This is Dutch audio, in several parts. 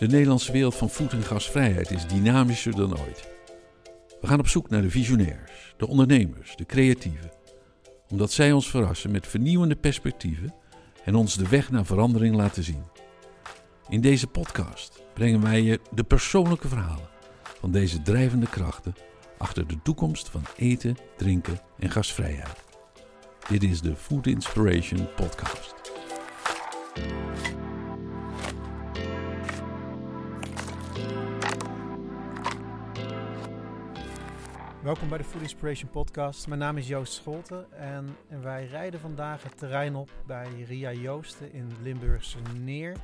De Nederlandse wereld van voed- en gasvrijheid is dynamischer dan ooit. We gaan op zoek naar de visionairs, de ondernemers, de creatieven, omdat zij ons verrassen met vernieuwende perspectieven en ons de weg naar verandering laten zien. In deze podcast brengen wij je de persoonlijke verhalen van deze drijvende krachten achter de toekomst van eten, drinken en gasvrijheid. Dit is de Food Inspiration Podcast. Welkom bij de Food Inspiration Podcast. Mijn naam is Joost Scholten en, wij rijden vandaag het terrein op bij Ria Joosten in Limburgse Neer.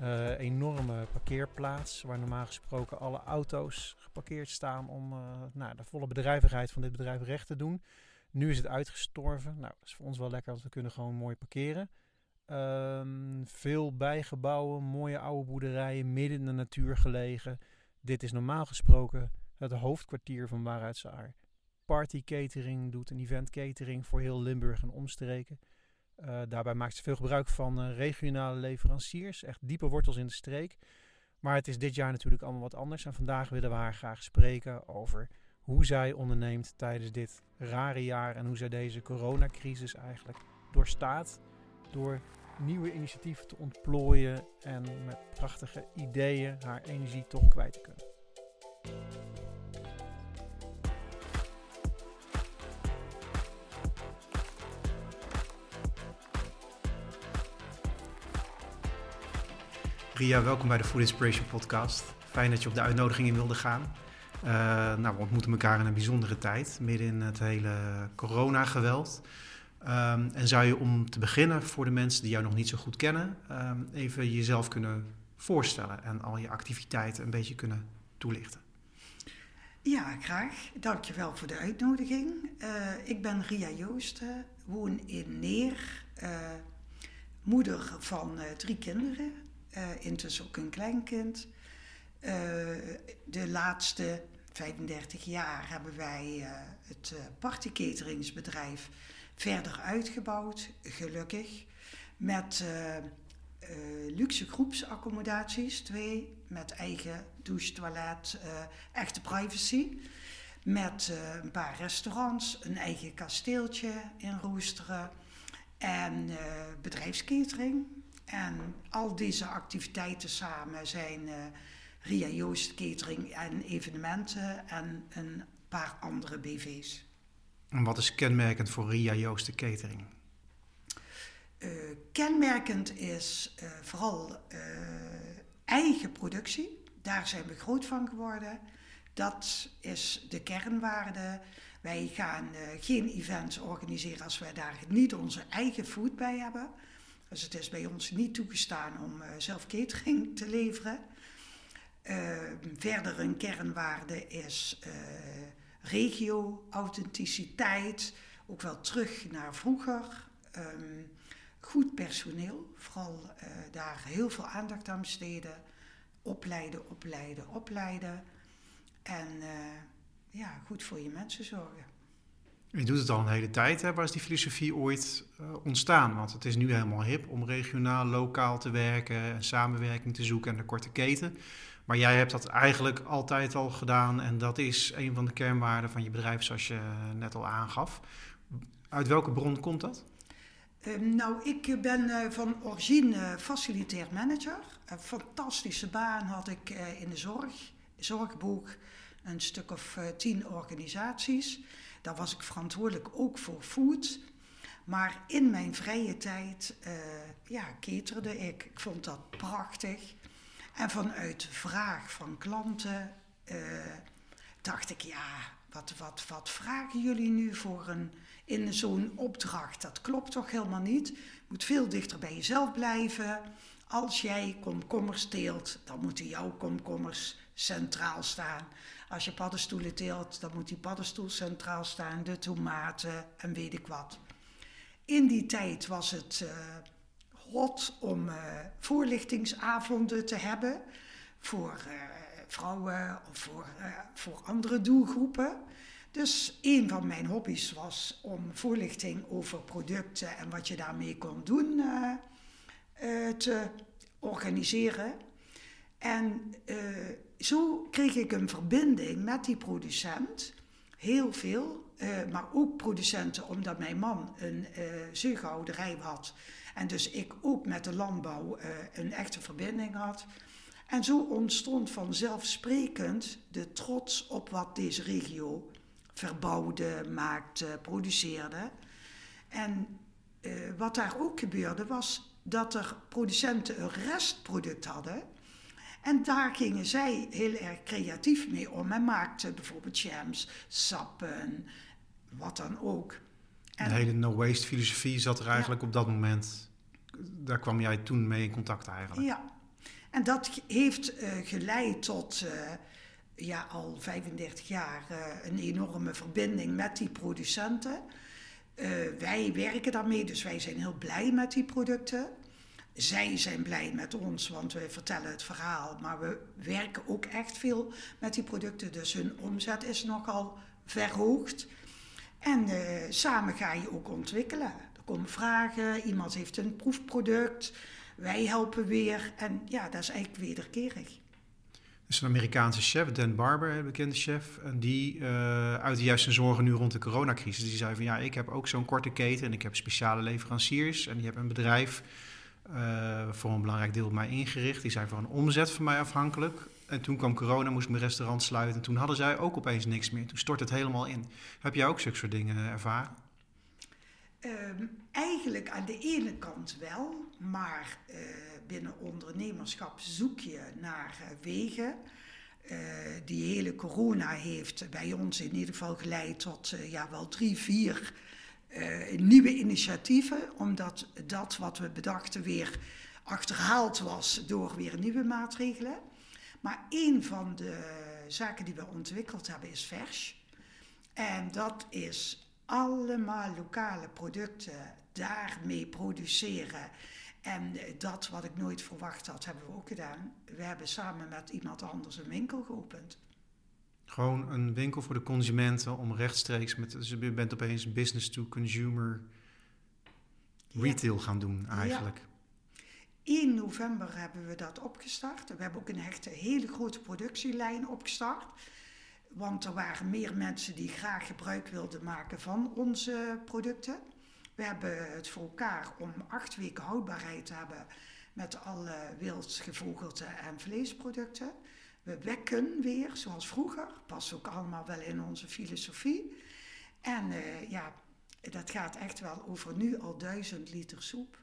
Uh, enorme parkeerplaats waar normaal gesproken alle auto's geparkeerd staan om uh, nou, de volle bedrijvigheid van dit bedrijf recht te doen. Nu is het uitgestorven. Nou, dat is voor ons wel lekker, want we kunnen gewoon mooi parkeren. Um, veel bijgebouwen, mooie oude boerderijen, midden in de natuur gelegen. Dit is normaal gesproken het hoofdkwartier van waaruit ze haar party catering doet, een event catering voor heel Limburg en omstreken. Uh, daarbij maakt ze veel gebruik van uh, regionale leveranciers, echt diepe wortels in de streek. Maar het is dit jaar natuurlijk allemaal wat anders. En vandaag willen we haar graag spreken over hoe zij onderneemt tijdens dit rare jaar en hoe zij deze coronacrisis eigenlijk doorstaat. Door nieuwe initiatieven te ontplooien en met prachtige ideeën haar energie toch kwijt te kunnen. Ria, welkom bij de Food Inspiration Podcast. Fijn dat je op de uitnodiging in wilde gaan. Uh, nou, we ontmoeten elkaar in een bijzondere tijd, midden in het hele corona-geweld. Um, en zou je om te beginnen, voor de mensen die jou nog niet zo goed kennen, um, even jezelf kunnen voorstellen en al je activiteiten een beetje kunnen toelichten? Ja, graag. Dankjewel voor de uitnodiging. Uh, ik ben Ria Joosten, woon in Neer, uh, moeder van drie kinderen. Uh, intussen ook een kleinkind. Uh, de laatste 35 jaar hebben wij uh, het partycateringsbedrijf verder uitgebouwd, gelukkig. Met luxe groepsaccommodaties, twee, met eigen douche, toilet, echte privacy. Met een paar restaurants, een eigen kasteeltje in Roosteren en bedrijfskatering. En al deze activiteiten samen zijn uh, Ria Joost Catering en evenementen en een paar andere BV's. En wat is kenmerkend voor Ria Joost Catering? Uh, kenmerkend is uh, vooral eigen productie. Daar zijn we groot van geworden. Dat is de kernwaarde. Wij gaan geen events organiseren als wij daar niet onze eigen food bij hebben. Dus het is bij ons niet toegestaan om uh, zelf catering te leveren. Uh, verder een kernwaarde is uh, regio, authenticiteit, ook wel terug naar vroeger. Um, goed personeel, vooral daar heel veel aandacht aan besteden. Opleiden, opleiden, opleiden. En ja, goed voor je mensen zorgen. Je doet het al een hele tijd. Hè? Waar is die filosofie ooit uh, ontstaan? Want het is nu helemaal hip om regionaal, lokaal te werken en samenwerking te zoeken en de korte keten. Maar jij hebt dat eigenlijk altijd al gedaan en dat is een van de kernwaarden van je bedrijf, zoals je net al aangaf. Uit welke bron komt dat? Uh, nou, ik ben uh, van origine facilitair manager. Een fantastische baan had ik in de zorg, zorgboek, een stuk of tien organisaties. Daar was ik verantwoordelijk ook voor food. Maar in mijn vrije tijd uh, ja, ik. Ik vond dat prachtig. En vanuit vraag van klanten uh, dacht ik, ja, wat, wat, wat vragen jullie nu voor een, in zo'n opdracht? Dat klopt toch helemaal niet? Je moet veel dichter bij jezelf blijven. Als jij komkommers teelt, dan moeten jouw komkommers centraal staan. Als je paddenstoelen teelt, dan moet die paddenstoel centraal staan, de tomaten en weet ik wat. In die tijd was het uh, hot om uh, voorlichtingsavonden te hebben voor uh, vrouwen of voor, voor andere doelgroepen. Dus een van mijn hobby's was om voorlichting over producten en wat je daarmee kon doen te organiseren. En zo kreeg ik een verbinding met die producent. Heel veel, uh, maar ook producenten, omdat mijn man een uh, had. En dus ik ook met de landbouw een echte verbinding had. En zo ontstond vanzelfsprekend de trots op wat deze regio verbouwde, maakte, produceerde. En wat daar ook gebeurde was dat er producenten een restproduct hadden. En daar gingen zij heel erg creatief mee om en maakten bijvoorbeeld jams, sappen, wat dan ook. En, de hele no-waste filosofie zat er eigenlijk ja. op dat moment. Daar kwam jij toen mee in contact eigenlijk. Ja, en dat heeft uh, geleid tot uh, ja, al 35 jaar uh, een enorme verbinding met die producenten. wij werken daarmee, dus wij zijn heel blij met die producten. Zij zijn blij met ons, want wij vertellen het verhaal. Maar we werken ook echt veel met die producten. Dus hun omzet is nogal verhoogd. En samen ga je ook ontwikkelen. Er komen vragen, iemand heeft een proefproduct wij helpen weer. En ja, dat is eigenlijk wederkerig. Er is een Amerikaanse chef, Dan Barber, een bekende chef. En die uh, uitte juist zijn zorgen nu rond de coronacrisis. Die zei van ja, ik heb ook zo'n korte keten en ik heb speciale leveranciers. En die hebben een bedrijf voor een belangrijk deel op mij ingericht. Die zijn voor een omzet van mij afhankelijk. En toen kwam corona, moest mijn restaurant sluiten. En toen hadden zij ook opeens niks meer. Toen stort het helemaal in. Heb jij ook zulke soort dingen ervaren? Um, eigenlijk aan de ene kant wel, maar uh, binnen ondernemerschap zoek je naar uh, wegen. Die hele corona heeft bij ons in ieder geval geleid tot ja, wel drie, vier nieuwe initiatieven. Omdat dat wat we bedachten weer achterhaald was door weer nieuwe maatregelen. Maar een van de zaken die we ontwikkeld hebben is vers. En dat is allemaal lokale producten daarmee produceren. En dat wat ik nooit verwacht had, hebben we ook gedaan. We hebben samen met iemand anders een winkel geopend. Gewoon een winkel voor de consumenten om rechtstreeks met. Dus je bent opeens business to consumer retail gaan doen eigenlijk. Ja. 1 november hebben we dat opgestart. We hebben ook een hele grote productielijn opgestart. Want er waren meer mensen die graag gebruik wilden maken van onze producten. We hebben het voor elkaar om acht weken houdbaarheid te hebben met alle wildgevogelte en vleesproducten. We wekken weer, zoals vroeger. Past ook allemaal wel in onze filosofie. En uh, ja, dat gaat echt wel over nu al duizend liter soep,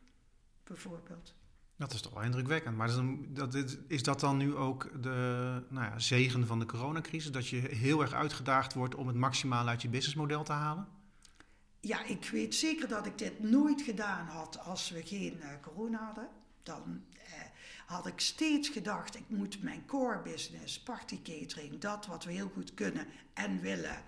bijvoorbeeld. Dat is toch wel indrukwekkend. Maar dat is, dat dan nu ook de nou ja, zegen van de coronacrisis? Dat je heel erg uitgedaagd wordt om het maximaal uit je businessmodel te halen? Ja, ik weet zeker dat ik dit nooit gedaan had als we geen uh, corona hadden. Dan eh, had ik steeds gedacht, ik moet mijn core business, party catering, dat wat we heel goed kunnen en willen,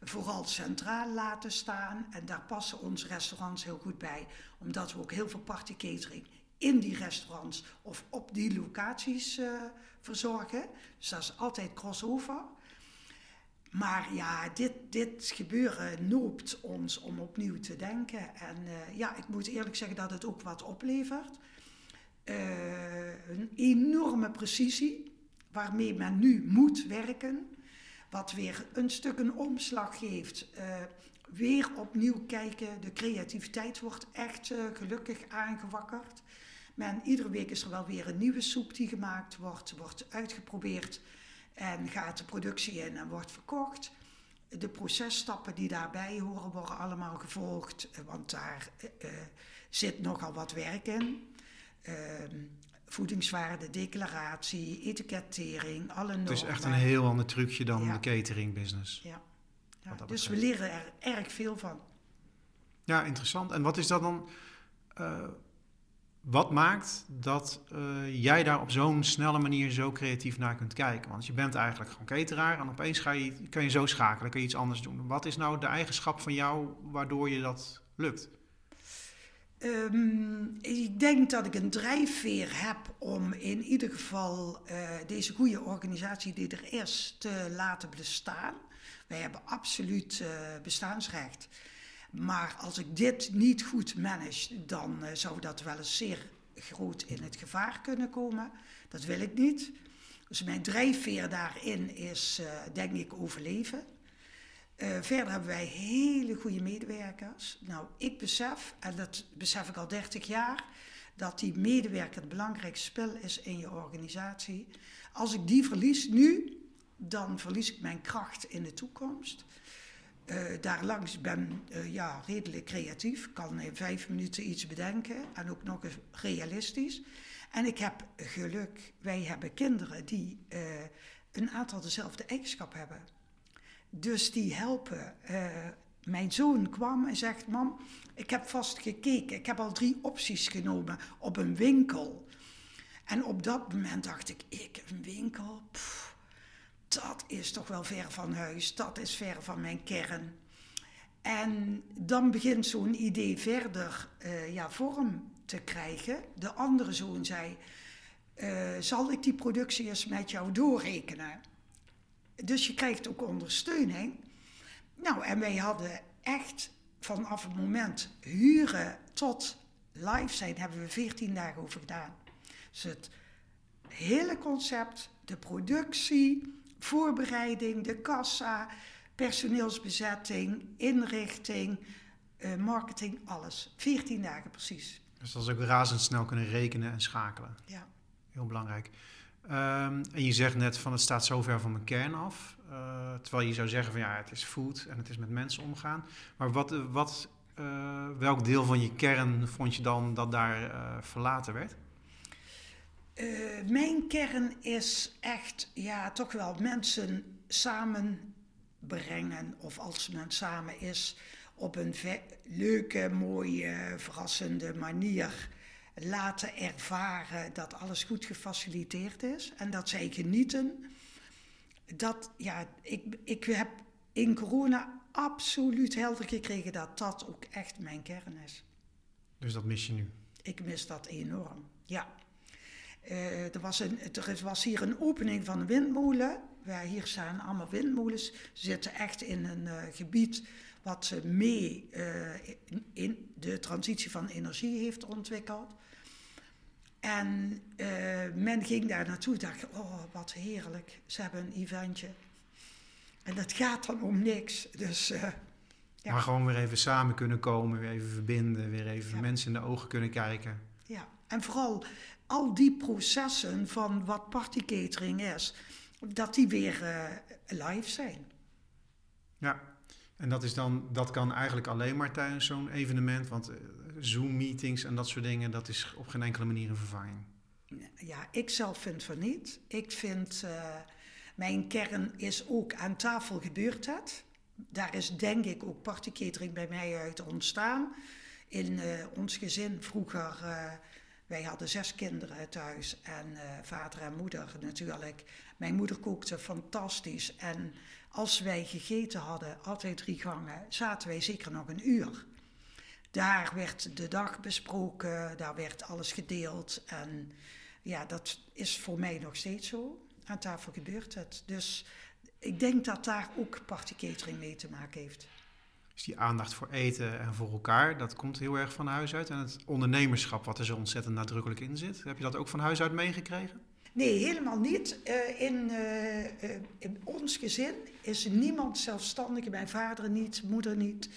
vooral centraal laten staan. En daar passen onze restaurants heel goed bij, omdat we ook heel veel party catering in die restaurants of op die locaties uh, verzorgen. Dus dat is altijd crossover. Maar ja, dit, dit gebeuren noopt ons om opnieuw te denken. En uh, ja, ik moet eerlijk zeggen dat het ook wat oplevert. Uh, een enorme precisie waarmee men nu moet werken. Wat weer een stuk een omslag geeft. Uh, weer opnieuw kijken. De creativiteit wordt echt gelukkig aangewakkerd. Men, iedere week is er wel weer een nieuwe soep die gemaakt wordt, wordt uitgeprobeerd en gaat de productie in en wordt verkocht. De processtappen die daarbij horen worden allemaal gevolgd, eh, want daar uh, zit nogal wat werk in. Uh, voedingswaarde, declaratie, etikettering, alle normen. Het is echt een heel ander trucje dan de catering business. Ja, ja. dus we leren er erg veel van. Ja, interessant. En wat is dat dan? Wat maakt dat uh, jij daar op zo'n snelle manier zo creatief naar kunt kijken? Want je bent eigenlijk gewoon cateraar en opeens ga je, kan je zo schakelen, kun je iets anders doen. Wat is nou de eigenschap van jou waardoor je dat lukt? Um, ik denk dat ik een drijfveer heb om in ieder geval uh, deze goede organisatie die er is te laten bestaan. Wij hebben absoluut uh, bestaansrecht. Maar als ik dit niet goed manage, dan uh, zou dat wel eens zeer groot in het gevaar kunnen komen. Dat wil ik niet. Dus mijn drijfveer daarin is, denk ik, overleven. Uh, verder hebben wij hele goede medewerkers. Nou, ik besef, en dat besef ik al 30 jaar, dat die medewerker het belangrijkste spel is in je organisatie. Als ik die verlies nu, dan verlies ik mijn kracht in de toekomst. Uh, daarlangs ben uh, ja, redelijk creatief, kan in vijf minuten iets bedenken en ook nog eens realistisch. En ik heb geluk, wij hebben kinderen die een aantal dezelfde eigenschappen hebben. Dus die helpen. mijn zoon kwam en zegt: Mam, ik heb vast gekeken, ik heb al drie opties genomen op een winkel. En op dat moment dacht ik: Ik, een winkel? Dat is toch wel ver van huis, dat is ver van mijn kern. En dan begint zo'n idee verder uh, ja, vorm te krijgen. De andere zoon zei, uh, zal ik die productie eens met jou doorrekenen? Dus je krijgt ook ondersteuning. Nou, en wij hadden echt vanaf het moment huren tot live zijn, hebben we 14 dagen over gedaan. Dus het hele concept, de productie, voorbereiding, de kassa, personeelsbezetting, inrichting, uh, marketing, alles. 14 dagen precies. Dus dat is ook razendsnel kunnen rekenen en schakelen. Ja. Heel belangrijk. Um, en je zegt net van het staat zo ver van mijn kern af. Uh, terwijl je zou zeggen van ja, het is food en het is met mensen omgaan. Maar wat, wat, uh, welk deel van je kern vond je dan dat daar verlaten werd? Mijn kern is echt, ja, toch wel mensen samenbrengen. Of als men samen is, op een leuke, mooie, verrassende manier laten ervaren dat alles goed gefaciliteerd is. En dat zij genieten. Dat, ja, ik, ik heb in corona absoluut helder gekregen dat dat ook echt mijn kern is. Dus dat mis je nu? Ik mis dat enorm, ja. Uh, er, was een, er was hier een opening van een windmolen. Waar hier staan allemaal windmolens. Ze zitten echt in een uh, gebied wat ze mee uh, in, in, de transitie van energie heeft ontwikkeld. En men ging daar naartoe dacht, oh wat heerlijk, ze hebben een eventje. En dat gaat dan om niks. Dus, ja. Maar gewoon weer even samen kunnen komen, weer even verbinden, weer even ja. mensen in de ogen kunnen kijken. Ja, en vooral al die processen van wat partycatering is, dat die weer uh, live zijn. Ja, en dat, is dan, dat kan eigenlijk alleen maar tijdens zo'n evenement, want Zoom-meetings en dat soort dingen, dat is op geen enkele manier een vervanging. Ja, ik zelf vind van niet. Ik vind, uh, mijn kern is ook aan tafel gebeurt het. Daar is denk ik ook partycatering bij mij uit ontstaan. In ons gezin vroeger wij hadden zes kinderen thuis en vader en moeder natuurlijk. Mijn moeder kookte fantastisch. En als wij gegeten hadden, altijd drie gangen, zaten wij zeker nog een uur. Daar werd de dag besproken, daar werd alles gedeeld. En ja, dat is voor mij nog steeds zo. Aan tafel gebeurt het. Dus ik denk dat daar ook partycatering mee te maken heeft. Dus die aandacht voor eten en voor elkaar, dat komt heel erg van huis uit. En het ondernemerschap, wat er zo ontzettend nadrukkelijk in zit, heb je dat ook van huis uit meegekregen? Nee, helemaal niet. Uh, in, uh, uh, in, ons gezin is niemand zelfstandig. Mijn vader niet, moeder niet.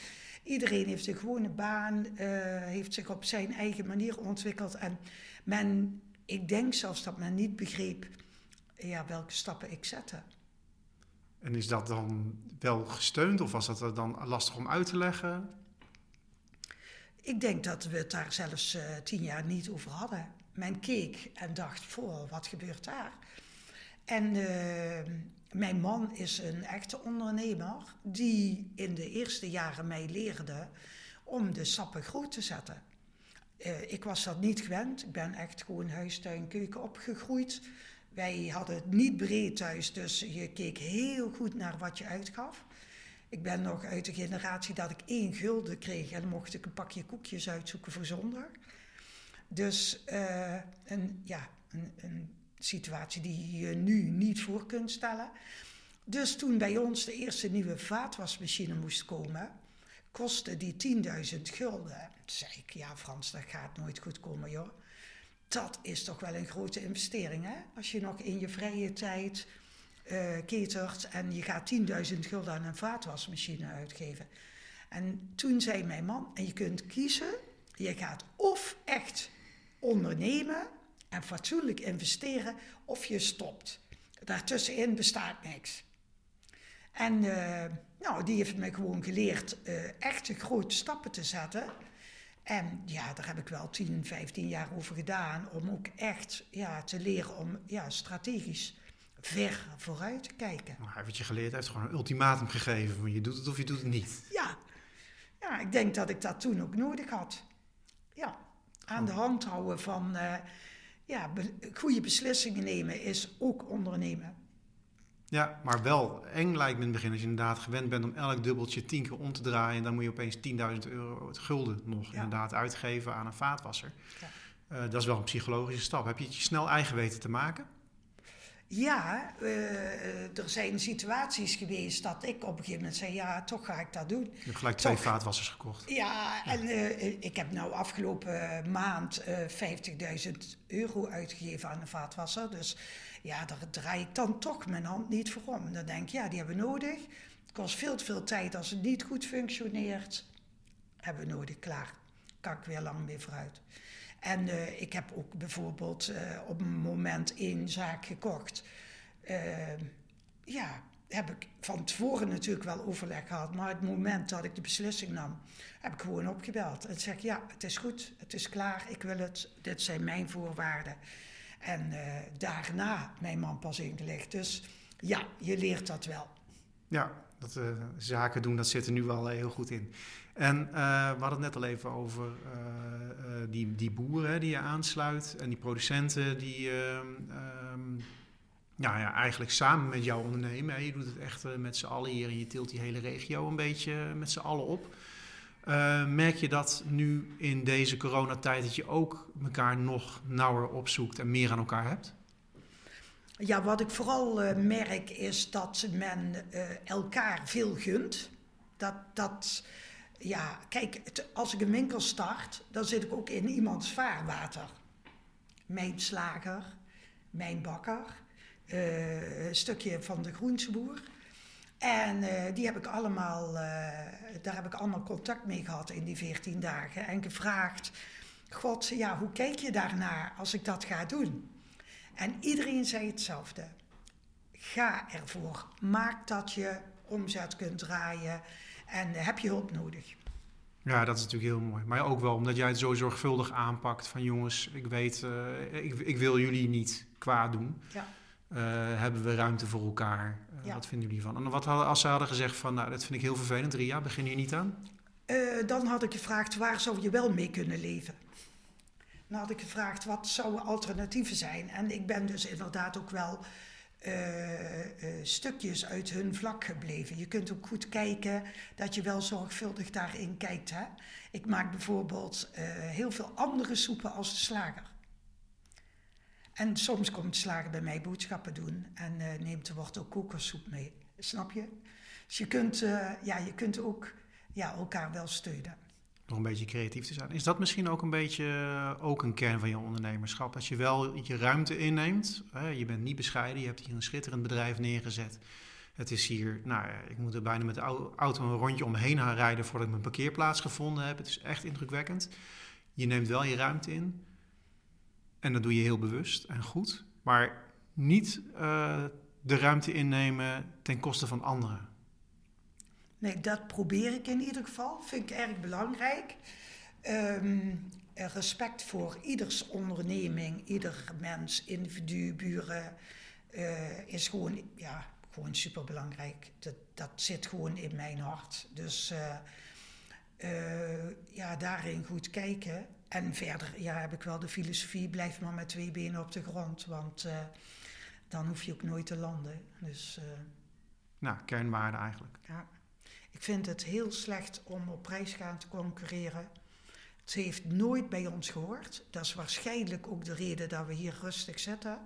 Iedereen heeft een gewone baan, heeft zich op zijn eigen manier ontwikkeld. En men, ik denk zelfs dat men niet begreep ja, welke stappen ik zette. En is dat dan wel gesteund of was dat dan lastig om uit te leggen? Ik denk dat we het daar zelfs uh, tien jaar niet over hadden. Men keek en dacht, voor wat gebeurt daar? En uh, mijn man is een echte ondernemer die in de eerste jaren mij leerde om de sappen groot te zetten. Uh, ik was dat niet gewend. Ik ben echt gewoon huistuin, keuken opgegroeid. Wij hadden het niet breed thuis, dus je keek heel goed naar wat je uitgaf. Ik ben nog uit de generatie dat ik één gulden kreeg en mocht ik een pakje koekjes uitzoeken voor zondag. Dus uh, een, ja, een, een situatie die je nu niet voor kunt stellen. Dus toen bij ons de eerste nieuwe vaatwasmachine moest komen, kostte die 10.000 gulden. Toen zei ik, ja Frans, dat gaat nooit goed komen joh. dat is toch wel een grote investering. Hè? Als je nog in je vrije tijd uh, ketert en je gaat 10.000 gulden aan een vaatwasmachine uitgeven. En toen zei mijn man, en je kunt kiezen, je gaat of echt ondernemen en fatsoenlijk investeren, of je stopt. Daartussenin bestaat niks. En uh, nou, die heeft me gewoon geleerd uh, echt grote stappen te zetten. En ja, daar heb ik wel 10, 15 jaar over gedaan om ook echt ja, te leren om ja, strategisch ver vooruit te kijken. Nou, hij heeft je geleerd, hij heeft gewoon een ultimatum gegeven van je doet het of je doet het niet. Ja, ja ik denk dat ik dat toen ook nodig had. Ja, aan de hand houden van uh, ja, goede beslissingen nemen is ook ondernemen. Ja, maar wel eng lijkt me in het begin. Als je inderdaad gewend bent om elk dubbeltje tien keer om te draaien... dan moet je opeens 10.000 euro het gulden nog inderdaad uitgeven aan een vaatwasser. Ja. Uh, dat is wel een psychologische stap. Heb je het je snel eigen weten te maken? Ja, uh, er zijn situaties geweest dat ik op een gegeven moment zei: ja, toch ga ik dat doen. Je hebt gelijk twee vaatwassers gekocht. Ja, en uh, ik heb nou afgelopen maand uh, 50.000 euro uitgegeven aan een vaatwasser. Dus ja, daar draai ik dan toch mijn hand niet voor om. Dan denk ik, ja, die hebben we nodig. Het kost veel te veel tijd als het niet goed functioneert. Hebben we nodig, klaar. Kan ik weer lang weer vooruit. En uh, ik heb ook bijvoorbeeld uh, op een moment één zaak gekocht. Uh, ja, heb ik van tevoren natuurlijk wel overleg gehad. Maar het moment dat ik de beslissing nam, heb ik gewoon opgebeld. En zeg ja, het is goed, het is klaar, ik wil het. Dit zijn mijn voorwaarden. En daarna mijn man pas ingelicht. Dus ja, je leert dat wel. Ja, dat zaken doen, dat zit er nu wel heel goed in. En uh, we hadden het net al even over uh, uh, die, die boeren die je aansluit en die producenten die um, ja, ja, eigenlijk samen met jou ondernemen. Hè. Je doet het echt met z'n allen hier en je tilt die hele regio een beetje met z'n allen op. merk je dat nu in deze coronatijd dat je ook elkaar nog nauwer opzoekt en meer aan elkaar hebt? Ja, wat ik vooral merk is dat men elkaar veel gunt. Dat, dat, ja, kijk, als ik een winkel start, dan zit ik ook in iemands vaarwater. Mijn slager, mijn bakker, uh, een stukje van de groenteboer. En uh, die heb ik allemaal, uh, daar heb ik allemaal contact mee gehad in die 14 dagen. En gevraagd, God, ja, hoe kijk je daarnaar als ik dat ga doen? En iedereen zei hetzelfde. Ga ervoor. Maak dat je omzet kunt draaien. En uh, heb je hulp nodig. Ja, dat is natuurlijk heel mooi. Maar ook wel omdat jij het zo zorgvuldig aanpakt van jongens, ik weet, uh, ik, ik, wil jullie niet kwaad doen. Ja. Uh, hebben we ruimte voor elkaar? Ja. Wat vinden jullie van? En wat hadden, als ze hadden gezegd van, nou, dat vind ik heel vervelend, Ria, begin hier niet aan? dan had ik gevraagd, waar zou je wel mee kunnen leven? Dan had ik gevraagd, wat zouden alternatieven zijn? En ik ben dus inderdaad ook wel uh, uh, stukjes uit hun vlak gebleven. Je kunt ook goed kijken dat je wel zorgvuldig daarin kijkt. Hè? Ik maak bijvoorbeeld uh, heel veel andere soepen als de slager. En soms komt de slager bij mij boodschappen doen en neemt er wordt ook kokersoep mee. Snap je? Dus je kunt, ja, je kunt ook ja, elkaar wel steunen nog een beetje creatief te zijn. Is dat misschien ook een beetje eh, ook een kern van je ondernemerschap? Dat je wel je ruimte inneemt. Hè? Je bent niet bescheiden. Je hebt hier een schitterend bedrijf neergezet. Het is hier, nou ja, ik moet er bijna met de auto een rondje omheen gaan rijden voordat ik mijn parkeerplaats gevonden heb. Het is echt indrukwekkend. Je neemt wel je ruimte in. En dat doe je heel bewust en goed. Maar niet uh, de ruimte innemen ten koste van anderen. Nee, dat probeer ik in ieder geval. Vind ik erg belangrijk. Um, respect voor ieders onderneming, ieder mens, individu, buren, uh, is gewoon, ja, gewoon superbelangrijk. Dat, dat zit gewoon in mijn hart. Dus uh, uh, ja, daarin goed kijken. En verder ja, heb ik wel de filosofie, blijf maar met twee benen op de grond. Want dan hoef je ook nooit te landen. Dus, nou, kernwaarde eigenlijk. Ja. Ik vind het heel slecht om op prijs gaan te concurreren. Het heeft nooit bij ons gehoord. Dat is waarschijnlijk ook de reden dat we hier rustig zitten.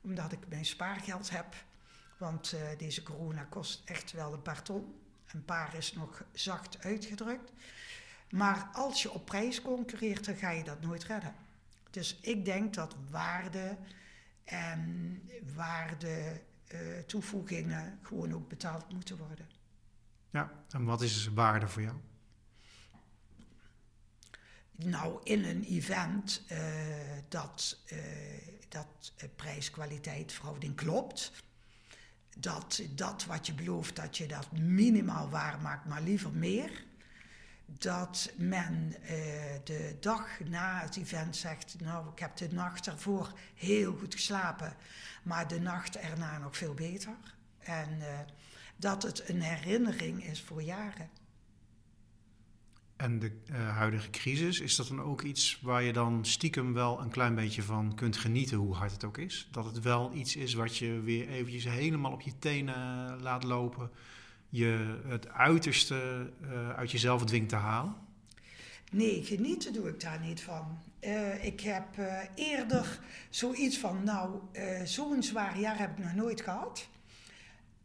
Omdat ik mijn spaargeld heb. Want uh, deze corona kost echt wel een paar ton. Een paar is nog zacht uitgedrukt. Maar als je op prijs concurreert, dan ga je dat nooit redden. Dus ik denk dat waarde en waarde uh, toevoegingen gewoon ook betaald moeten worden. Ja, en wat is waarde voor jou? Nou, in een event uh, dat, uh, dat prijs-kwaliteit verhouding klopt. Dat dat wat je belooft, dat je dat minimaal waar maakt, maar liever meer. Dat men de dag na het event zegt, nou ik heb de nacht ervoor heel goed geslapen, maar de nacht erna nog veel beter. En dat het een herinnering is voor jaren. En de uh, huidige crisis, is dat dan ook iets waar je dan stiekem wel een klein beetje van kunt genieten, hoe hard het ook is? Dat het wel iets is wat je weer eventjes helemaal op je tenen laat lopen, je het uiterste uh, uit jezelf dwingt te halen? Nee, genieten doe ik daar niet van. Uh, ik heb eerder zoiets van, nou, zo'n zwaar jaar heb ik nog nooit gehad.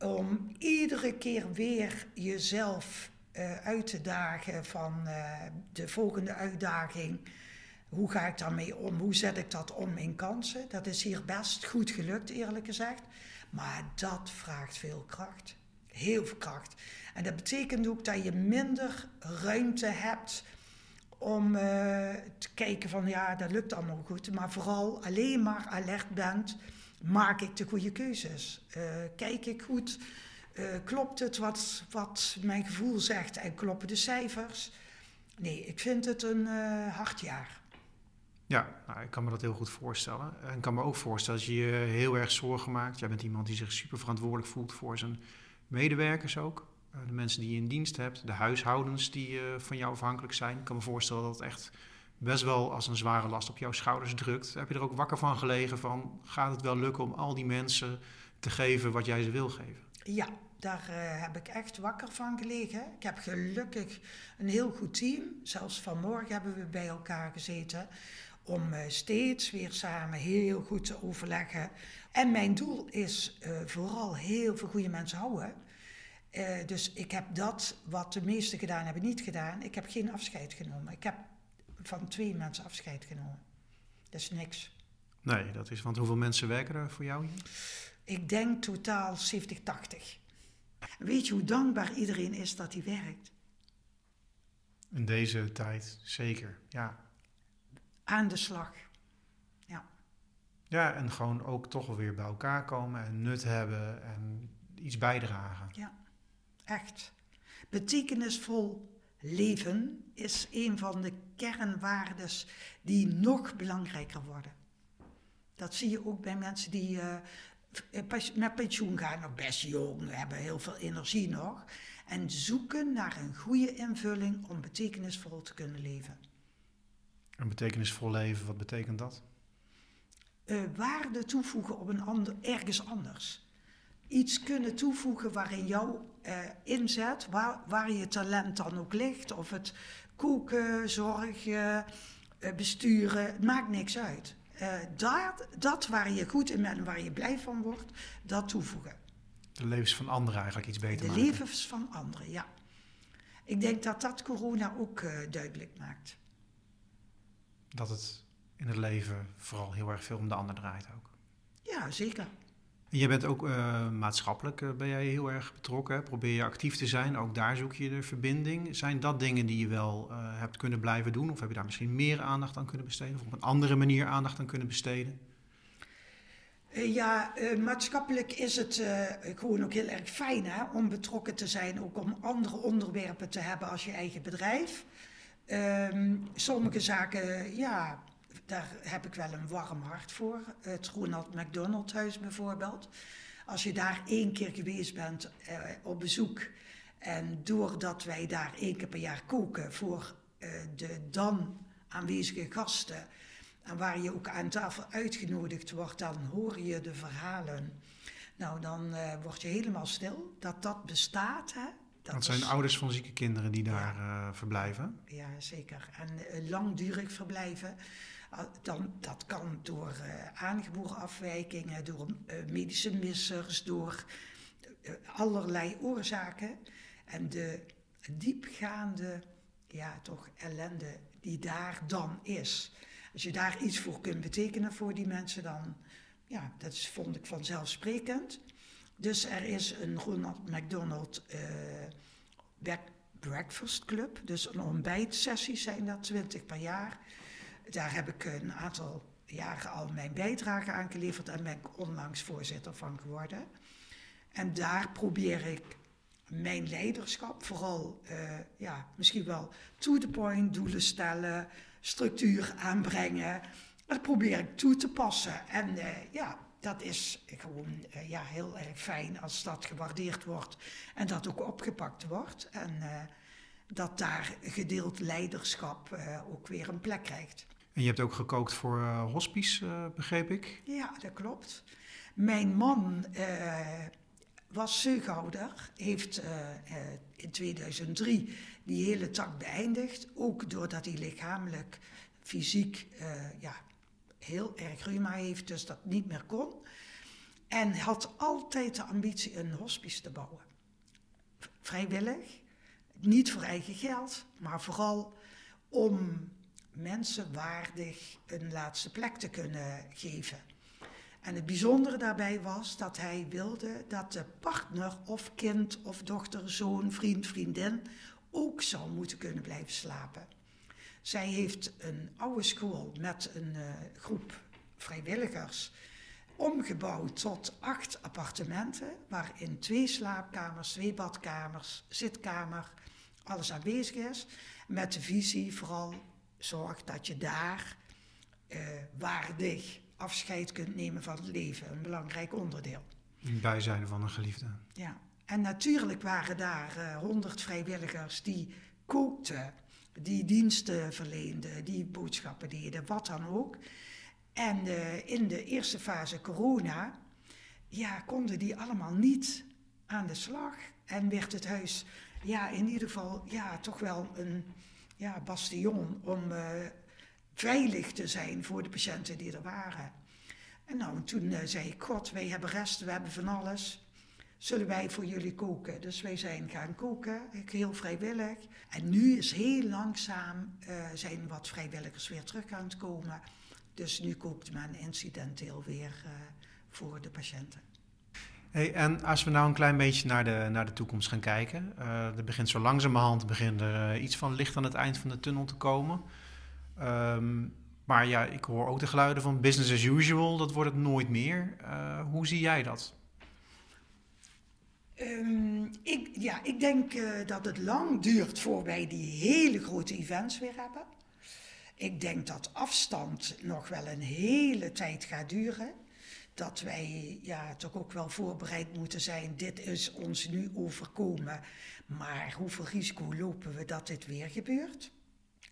Om iedere keer weer jezelf uh, uit te dagen van uh, de volgende uitdaging. Hoe ga ik daarmee om? Hoe zet ik dat om in kansen? Dat is hier best goed gelukt, eerlijk gezegd. Maar dat vraagt veel kracht. Heel veel kracht. En dat betekent ook dat je minder ruimte hebt om uh, te kijken van ja, dat lukt allemaal goed. Maar vooral alleen maar alert bent, maak ik de goede keuzes? kijk ik goed uh, klopt het wat, wat mijn gevoel zegt en kloppen de cijfers? Nee, ik vind het een uh, hard jaar. Ja, nou, ik kan me dat heel goed voorstellen. En ik kan me ook voorstellen dat je je heel erg zorgen maakt. Jij bent iemand die zich super verantwoordelijk voelt voor zijn medewerkers ook. De mensen die je in dienst hebt, de huishoudens die van jou afhankelijk zijn. Ik kan me voorstellen dat het echt best wel als een zware last op jouw schouders drukt. Heb je er ook wakker van gelegen van, gaat het wel lukken om al die mensen te geven wat jij ze wil geven? Ja, daar uh, heb ik echt wakker van gelegen. Ik heb gelukkig een heel goed team. Zelfs vanmorgen hebben we bij elkaar gezeten om uh, steeds weer samen heel goed te overleggen. En mijn doel is uh, vooral heel veel goede mensen houden. dus ik heb dat wat de meesten gedaan hebben niet gedaan. Ik heb geen afscheid genomen. Ik heb van twee mensen afscheid genomen. Dat is niks. Nee, dat is. Want hoeveel mensen werken er voor jou hier? Ik denk totaal 70, 80. Weet je hoe dankbaar iedereen is dat hij werkt? In deze tijd, zeker, ja. Aan de slag, ja. Ja, en gewoon ook toch weer bij elkaar komen en nut hebben en iets bijdragen. Ja, echt. Betekenisvol leven is een van de kernwaardes die nog belangrijker worden. Dat zie je ook bij mensen die uh, met pensioen gaan, nog best jong, hebben heel veel energie nog. En zoeken naar een goede invulling om betekenisvol te kunnen leven. Een betekenisvol leven, wat betekent dat? Uh, waarde toevoegen op een ander, ergens anders. Iets kunnen toevoegen waarin jouw uh, inzet, waar, waar je talent dan ook ligt. Of het koken, zorgen, uh, besturen, het maakt niks uit. Uh, dat, dat waar je goed in bent en waar je blij van wordt, dat toevoegen. De levens van anderen eigenlijk iets beter de maken. De levens van anderen, ja. Ik denk dat dat corona ook uh, duidelijk maakt. Dat het in het leven vooral heel erg veel om de ander draait ook. Ja, zeker. En jij bent ook uh, maatschappelijk uh, ben jij heel erg betrokken. Probeer je actief te zijn. Ook daar zoek je de verbinding. Zijn dat dingen die je wel uh, hebt kunnen blijven doen? Of heb je daar misschien meer aandacht aan kunnen besteden? Of op een andere manier aandacht aan kunnen besteden? Ja, maatschappelijk is het gewoon ook heel erg fijn hè, om betrokken te zijn. Ook om andere onderwerpen te hebben als je eigen bedrijf. Ehm, sommige zaken, ja, daar heb ik wel een warm hart voor. Het Ronald McDonald Huis bijvoorbeeld. Als je daar één keer geweest bent eh, op bezoek. En doordat wij daar één keer per jaar koken voor eh, de dan aanwezige gasten. En waar je ook aan tafel uitgenodigd wordt, dan hoor je de verhalen. Nou, dan uh, word je helemaal stil dat dat bestaat. Hè? Dat, dat zijn is... ouders van zieke kinderen die daar ja. verblijven? Ja, zeker. En langdurig verblijven. Dan, dat kan door uh, aangeboren afwijkingen, door uh, medische missers, door uh, allerlei oorzaken. En de diepgaande, ja, toch ellende die daar dan is. Als je daar iets voor kunt betekenen voor die mensen, dan ja, dat is, vond ik vanzelfsprekend. Dus er is een Ronald McDonald Breakfast Club. Dus een ontbijtsessie zijn dat, 20 per jaar. Daar heb ik een aantal jaren al mijn bijdrage aan geleverd en ben ik onlangs voorzitter van geworden. En daar probeer ik mijn leiderschap, vooral uh, ja, misschien wel to the point, doelen stellen, structuur aanbrengen. Dat probeer ik toe te passen. En uh, ja, dat is gewoon uh, ja, heel erg fijn als dat gewaardeerd wordt en dat ook opgepakt wordt. En dat daar gedeeld leiderschap ook weer een plek krijgt. En je hebt ook gekookt voor hospice, begreep ik? Ja, dat klopt. Mijn man was zeugouder, heeft uh, in 2003 die hele tak beëindigd. Ook doordat hij lichamelijk, fysiek uh, ja, heel erg reuma heeft, dus dat niet meer kon. En had altijd de ambitie een hospice te bouwen. Vrijwillig, niet voor eigen geld, maar vooral om mensen waardig een laatste plek te kunnen geven. En het bijzondere daarbij was dat hij wilde dat de partner of kind of dochter, zoon, vriend, vriendin ook zou moeten kunnen blijven slapen. Zij heeft een oude school met een uh, groep vrijwilligers omgebouwd tot acht appartementen, waarin twee slaapkamers, twee badkamers, zitkamer, alles aanwezig is. Met de visie vooral zorg dat je daar uh, waardig afscheid kunt nemen van het leven. Een belangrijk onderdeel. In bijzijn van een geliefde. Ja, en natuurlijk waren daar honderd vrijwilligers die kookten, die diensten verleenden, die boodschappen deden, wat dan ook. En uh, in de eerste fase corona, ja, konden die allemaal niet aan de slag. En werd het huis, ja, in ieder geval, ja, toch wel een ja, bastion om uh, veilig te zijn voor de patiënten die er waren. En nou, toen uh, zei ik, god, wij hebben resten, we hebben van alles. Zullen wij voor jullie koken? Dus wij zijn gaan koken, heel vrijwillig. En nu is heel langzaam, uh, zijn wat vrijwilligers weer terug aan het komen. Dus nu kookt men incidenteel weer voor de patiënten. Hey, en als we nou een klein beetje naar de, naar de toekomst gaan kijken. Uh, er begint zo langzamerhand begint er iets van licht aan het eind van de tunnel te komen. Um, maar ja, ik hoor ook de geluiden van business as usual, dat wordt het nooit meer. Uh, hoe zie jij dat? Um, ik, ja, ik denk dat het lang duurt voor wij die hele grote events weer hebben. Ik denk dat afstand nog wel een hele tijd gaat duren. Dat wij ja, toch ook wel voorbereid moeten zijn. Dit is ons nu overkomen. Maar hoeveel risico lopen we dat dit weer gebeurt?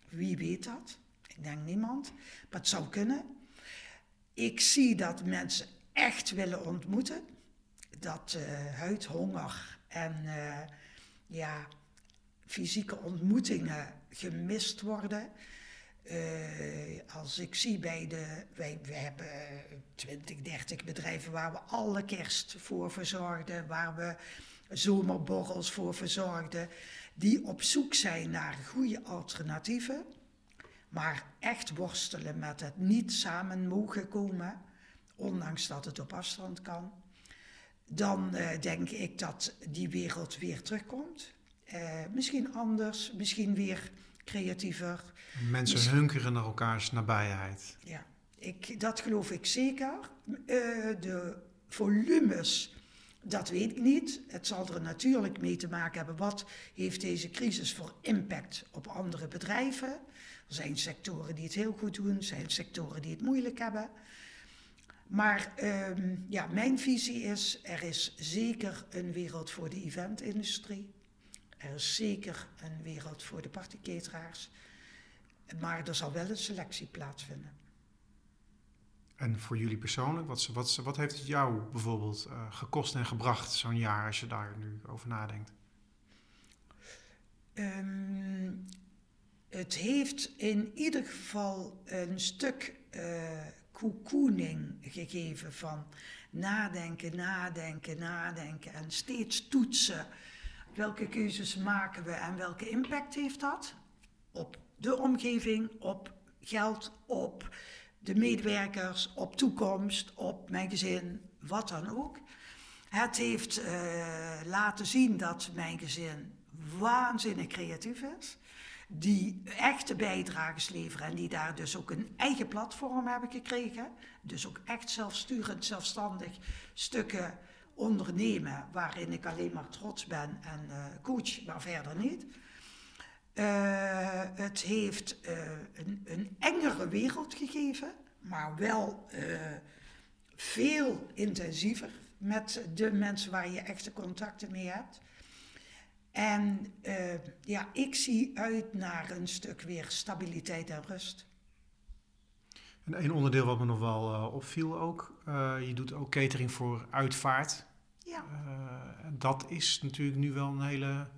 Wie weet dat? Ik denk niemand, maar het zou kunnen. Ik zie dat mensen echt willen ontmoeten. Dat uh, huidhonger en uh, ja, fysieke ontmoetingen gemist worden. Uh, als ik zie bij de. Wij, we hebben 20, 30 bedrijven waar we alle kerst voor verzorgden, waar we zomerborrels voor verzorgden, die op zoek zijn naar goede alternatieven maar echt worstelen met het niet samen mogen komen, ondanks dat het op afstand kan, dan uh, denk ik dat die wereld weer terugkomt. Uh, misschien anders, misschien weer creatiever. Mensen misschien... hunkeren naar elkaars nabijheid. Ja, ik, dat geloof ik zeker. Uh, de volumes, dat weet ik niet. Het zal er natuurlijk mee te maken hebben. Wat heeft deze crisis voor impact op andere bedrijven? Er zijn sectoren die het heel goed doen, er zijn sectoren die het moeilijk hebben. Maar um, ja, mijn visie is, er is zeker een wereld voor de eventindustrie. Er is zeker een wereld voor de partyketeraars. Maar er zal wel een selectie plaatsvinden. En voor jullie persoonlijk, wat, wat, wat heeft het jou bijvoorbeeld uh, gekost en gebracht zo'n jaar als je daar nu over nadenkt? Um, het heeft in ieder geval een stuk uh, cocooning gegeven van nadenken, nadenken, nadenken en steeds toetsen. Welke keuzes maken we en welke impact heeft dat op de omgeving, op geld op de medewerkers, op toekomst, op mijn gezin, wat dan ook. Het heeft uh, laten zien dat mijn gezin waanzinnig creatief is. Die echte bijdrages leveren en die daar dus ook een eigen platform hebben gekregen. Dus ook echt zelfsturend, zelfstandig stukken ondernemen waarin ik alleen maar trots ben en uh, coach, maar verder niet. Uh, het heeft uh, een, een, engere wereld gegeven, maar wel veel intensiever met de mensen waar je echte contacten mee hebt. En ja, ik zie uit naar een stuk weer stabiliteit en rust. En een onderdeel wat me nog wel uh, opviel ook, uh, je doet ook catering voor uitvaart. Ja. Uh, dat is natuurlijk nu wel een hele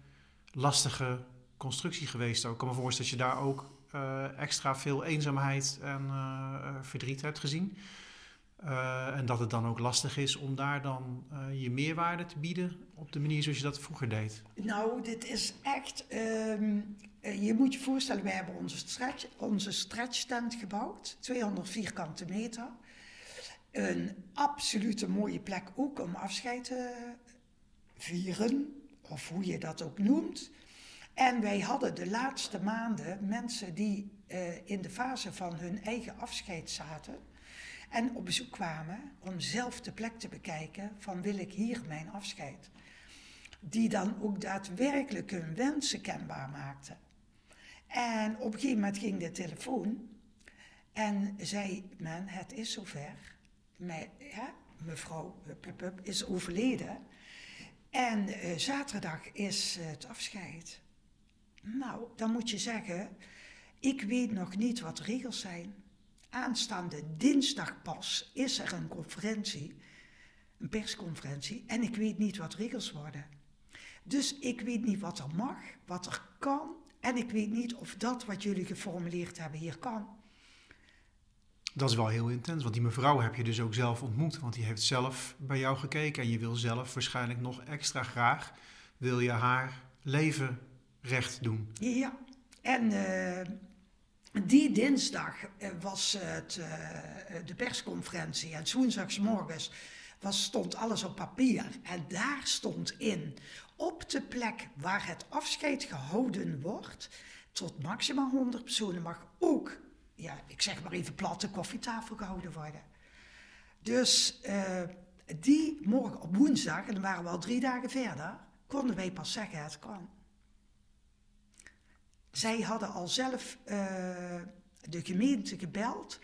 lastige constructie geweest ook. Ik kan me voorstellen dat je daar ook extra veel eenzaamheid en verdriet hebt gezien. en dat het dan ook lastig is om daar dan je meerwaarde te bieden op de manier zoals je dat vroeger deed. Nou, dit is echt um, je moet je voorstellen, wij hebben onze stretch, onze gebouwd, 200 vierkante meter. Een absolute mooie plek ook om afscheid te vieren, of hoe je dat ook noemt. En wij hadden de laatste maanden mensen die uh, in de fase van hun eigen afscheid zaten en op bezoek kwamen om zelf de plek te bekijken van wil ik hier mijn afscheid. Die dan ook daadwerkelijk hun wensen kenbaar maakten. En op een gegeven moment ging de telefoon en zei men, het is zover. Mij, ja, mevrouw is overleden. En uh, zaterdag is het afscheid. Nou, dan moet je zeggen, ik weet nog niet wat regels zijn. Aanstaande dinsdag pas is er een conferentie, een persconferentie, en ik weet niet wat regels worden. Dus ik weet niet wat er mag, wat er kan en ik weet niet of dat wat jullie geformuleerd hebben hier kan. Dat is wel heel intens, want die mevrouw heb je dus ook zelf ontmoet. Want die heeft zelf bij jou gekeken en je wil zelf waarschijnlijk nog extra graag, wil je haar leven recht doen. Ja, en uh, die dinsdag eh, was het, uh, de persconferentie en woensdagsmorgens was, stond alles op papier. En daar stond in op de plek waar het afscheid gehouden wordt, tot maximaal 100 personen mag ook, ja, ik zeg maar even platte koffietafel gehouden worden. Dus uh, die morgen op woensdag, en dan waren we al drie dagen verder, konden wij pas zeggen het kan. Zij hadden al zelf uh, de gemeente gebeld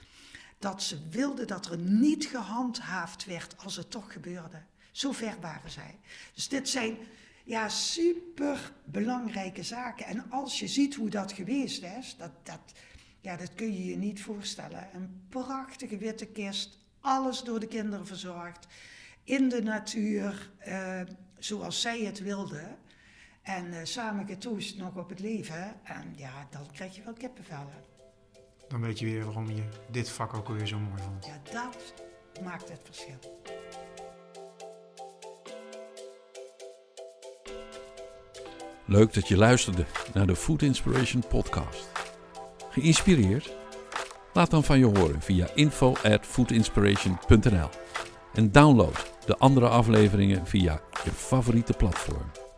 dat ze wilden dat er niet gehandhaafd werd als het toch gebeurde. Zo ver waren zij. Dus dit zijn ja, super belangrijke zaken. En als je ziet hoe dat geweest is, dat, dat, ja, dat kun je je niet voorstellen. Een prachtige witte kist, alles door de kinderen verzorgd, in de natuur, uh, zoals zij het wilden. En uh, samen getoest nog op het leven. En ja, dan krijg je wel kippenvellen. Dan weet je weer waarom je dit vak ook alweer zo mooi vond. Ja, dat maakt het verschil. Leuk dat je luisterde naar de Food Inspiration podcast. Geïnspireerd? Laat dan van je horen via info at foodinspiration.nl en download de andere afleveringen via je favoriete platform.